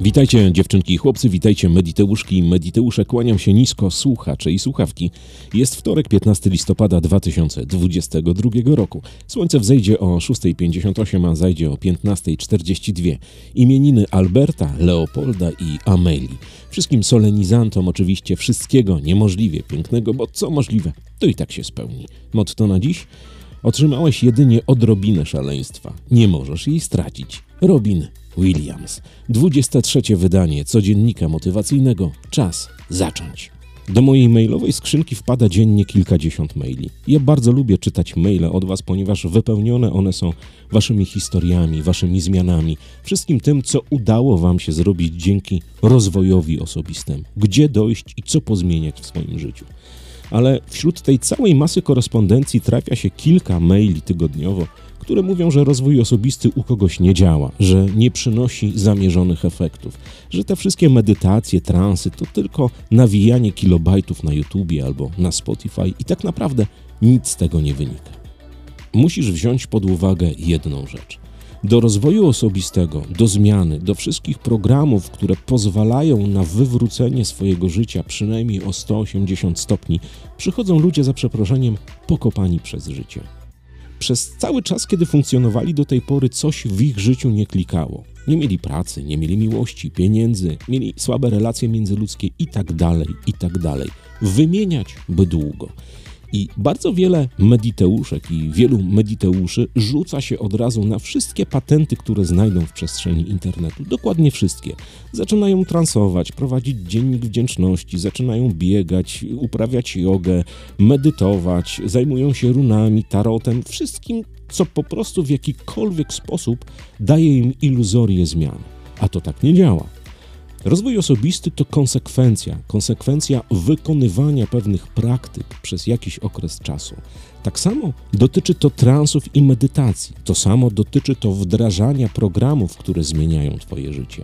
Witajcie dziewczynki i chłopcy, witajcie Mediteuszki i Mediteusze. Kłaniam się nisko, słuchacze i słuchawki. Jest wtorek, 15 listopada 2022 roku. Słońce wzejdzie o 6.58, a zajdzie o 15.42. Imieniny Alberta, Leopolda i Amelii. Wszystkim solenizantom oczywiście wszystkiego niemożliwie pięknego, bo co możliwe, to i tak się spełni. Motto na dziś? Otrzymałeś jedynie odrobinę szaleństwa. Nie możesz jej stracić. Robin Williams. 23 wydanie codziennika motywacyjnego. Czas zacząć. Do mojej mailowej skrzynki wpada dziennie kilkadziesiąt maili. Ja bardzo lubię czytać maile od Was, ponieważ wypełnione one są Waszymi historiami, Waszymi zmianami, wszystkim tym, co udało Wam się zrobić dzięki rozwojowi osobistemu, gdzie dojść i co pozmieniać w swoim życiu. Ale wśród tej całej masy korespondencji trafia się kilka maili tygodniowo, które mówią, że rozwój osobisty u kogoś nie działa, że nie przynosi zamierzonych efektów, że te wszystkie medytacje, transy to tylko nawijanie kilobajtów na YouTubie albo na Spotify i tak naprawdę nic z tego nie wynika. Musisz wziąć pod uwagę jedną rzecz. Do rozwoju osobistego, do zmiany, do wszystkich programów, które pozwalają na wywrócenie swojego życia przynajmniej o 180 stopni, przychodzą ludzie za przeproszeniem pokopani przez życie. Przez cały czas, kiedy funkcjonowali do tej pory, coś w ich życiu nie klikało. Nie mieli pracy, nie mieli miłości, pieniędzy, mieli słabe relacje międzyludzkie i tak dalej, i tak dalej. Wymieniać by długo. I bardzo wiele mediteuszek i wielu mediteuszy rzuca się od razu na wszystkie patenty, które znajdą w przestrzeni internetu. Dokładnie wszystkie. Zaczynają transować, prowadzić dziennik wdzięczności, zaczynają biegać, uprawiać jogę, medytować, zajmują się runami, tarotem, wszystkim, co po prostu w jakikolwiek sposób daje im iluzorię zmian. A to tak nie działa. Rozwój osobisty to konsekwencja, konsekwencja wykonywania pewnych praktyk przez jakiś okres czasu. Tak samo dotyczy to transów i medytacji, to samo dotyczy to wdrażania programów, które zmieniają Twoje życie.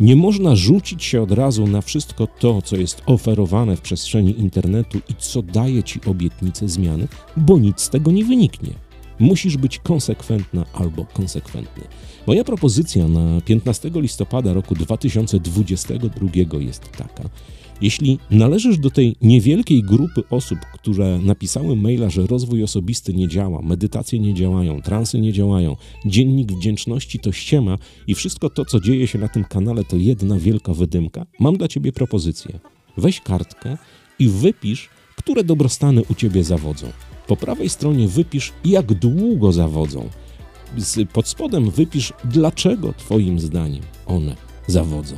Nie można rzucić się od razu na wszystko to, co jest oferowane w przestrzeni internetu i co daje Ci obietnicę zmiany, bo nic z tego nie wyniknie. Musisz być konsekwentna albo konsekwentny. Moja propozycja na 15 listopada roku 2022 jest taka. Jeśli należysz do tej niewielkiej grupy osób, które napisały maila, że rozwój osobisty nie działa, medytacje nie działają, transy nie działają, dziennik wdzięczności to ściema i wszystko to, co dzieje się na tym kanale, to jedna wielka wydymka, mam dla ciebie propozycję. Weź kartkę i wypisz, które dobrostany u ciebie zawodzą. Po prawej stronie wypisz, jak długo zawodzą. Pod spodem wypisz, dlaczego Twoim zdaniem one zawodzą.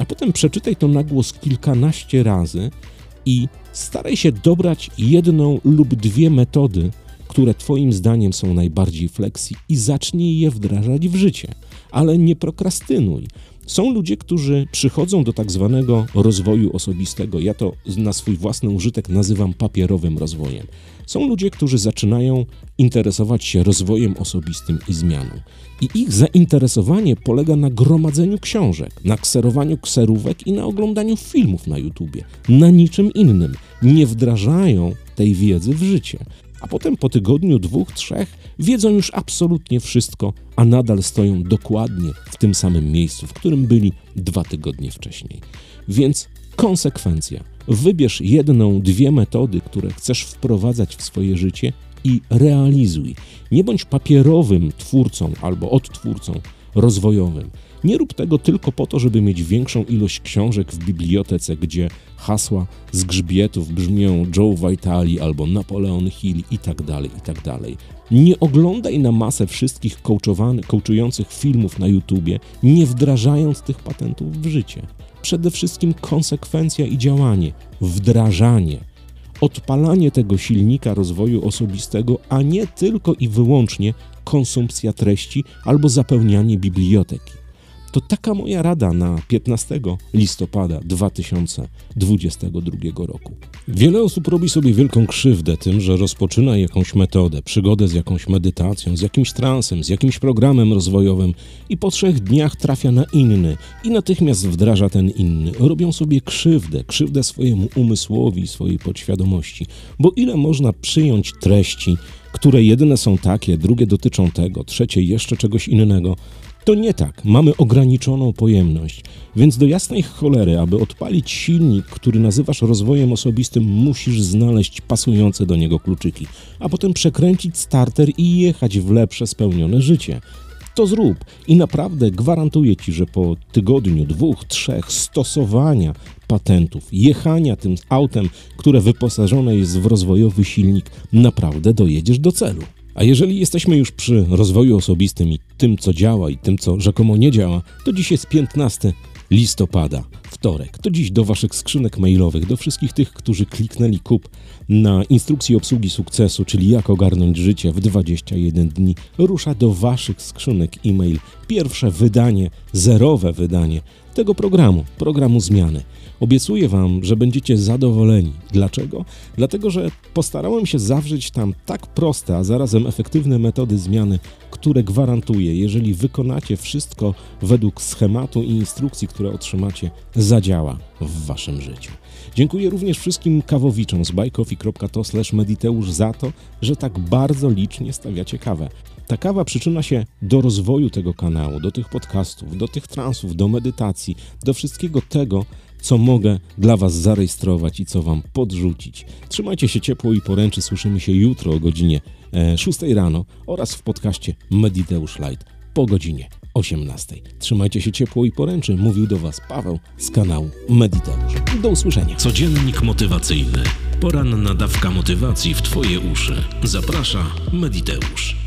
A potem przeczytaj to na głos kilkanaście razy i staraj się dobrać jedną lub dwie metody, które Twoim zdaniem są najbardziej flexi i zacznij je wdrażać w życie. Ale nie prokrastynuj. Są ludzie, którzy przychodzą do tak zwanego rozwoju osobistego. Ja to na swój własny użytek nazywam papierowym rozwojem. Są ludzie, którzy zaczynają interesować się rozwojem osobistym i zmianą. I ich zainteresowanie polega na gromadzeniu książek, na kserowaniu kserówek i na oglądaniu filmów na YouTubie. Na niczym innym. Nie wdrażają tej wiedzy w życie a potem po tygodniu, dwóch, trzech wiedzą już absolutnie wszystko, a nadal stoją dokładnie w tym samym miejscu, w którym byli dwa tygodnie wcześniej. Więc konsekwencja. Wybierz jedną, dwie metody, które chcesz wprowadzać w swoje życie i realizuj. Nie bądź papierowym twórcą albo odtwórcą rozwojowym. Nie rób tego tylko po to, żeby mieć większą ilość książek w bibliotece, gdzie hasła z grzbietów brzmią Joe Vitale albo Napoleon Hill i tak dalej, i tak. Nie oglądaj na masę wszystkich coachujących filmów na YouTubie, nie wdrażając tych patentów w życie. Przede wszystkim konsekwencja i działanie, wdrażanie odpalanie tego silnika rozwoju osobistego, a nie tylko i wyłącznie konsumpcja treści albo zapełnianie biblioteki To taka moja rada na 15 listopada 2022 roku. Wiele osób robi sobie wielką krzywdę tym, że rozpoczyna jakąś metodę, przygodę z jakąś medytacją, z jakimś transem, z jakimś programem rozwojowym i po trzech dniach trafia na inny i natychmiast wdraża ten inny. Robią sobie krzywdę, krzywdę swojemu umysłowi, swojej podświadomości, bo ile można przyjąć treści, które jedyne są takie, drugie dotyczą tego, trzecie jeszcze czegoś innego. To nie tak, mamy ograniczoną pojemność, więc do jasnej cholery, aby odpalić silnik, który nazywasz rozwojem osobistym, musisz znaleźć pasujące do niego kluczyki, a potem przekręcić starter i jechać w lepsze, spełnione życie. To zrób i naprawdę gwarantuję ci, że po tygodniu, dwóch, trzech stosowania patentów, jechania tym autem, które wyposażone jest w rozwojowy silnik, naprawdę dojedziesz do celu. A jeżeli jesteśmy już przy rozwoju osobistym i tym, co działa i tym, co rzekomo nie działa, to dziś jest 15 listopada, wtorek. To dziś do Waszych skrzynek mailowych, do wszystkich tych, którzy kliknęli kup na instrukcji obsługi sukcesu, czyli jak ogarnąć życie w 21 dni, rusza do Waszych skrzynek e-mail pierwsze wydanie, zerowe wydanie tego programu, programu zmiany. Obiecuję Wam, że będziecie zadowoleni. Dlaczego? Dlatego, że postarałem się zawrzeć tam tak proste, a zarazem efektywne metody zmiany, które gwarantuję, jeżeli wykonacie wszystko według schematu i instrukcji, które otrzymacie, zadziała w Waszym życiu. Dziękuję również wszystkim kawowiczom z buycoffee.to mediteusz za to, że tak bardzo licznie stawiacie kawę. Ta kawa przyczyna się do rozwoju tego kanału, do tych podcastów, do tych transów, do medytacji, do wszystkiego tego, co mogę dla Was zarejestrować i co Wam podrzucić. Trzymajcie się ciepło i poręczy. Słyszymy się jutro o godzinie 6 e, rano oraz w podcaście Mediteusz Light po godzinie 18. Trzymajcie się ciepło i poręczy. Mówił do Was Paweł z kanału Mediteusz. Do usłyszenia. Codziennik motywacyjny. Poranna dawka motywacji w Twoje uszy. Zaprasza Mediteusz.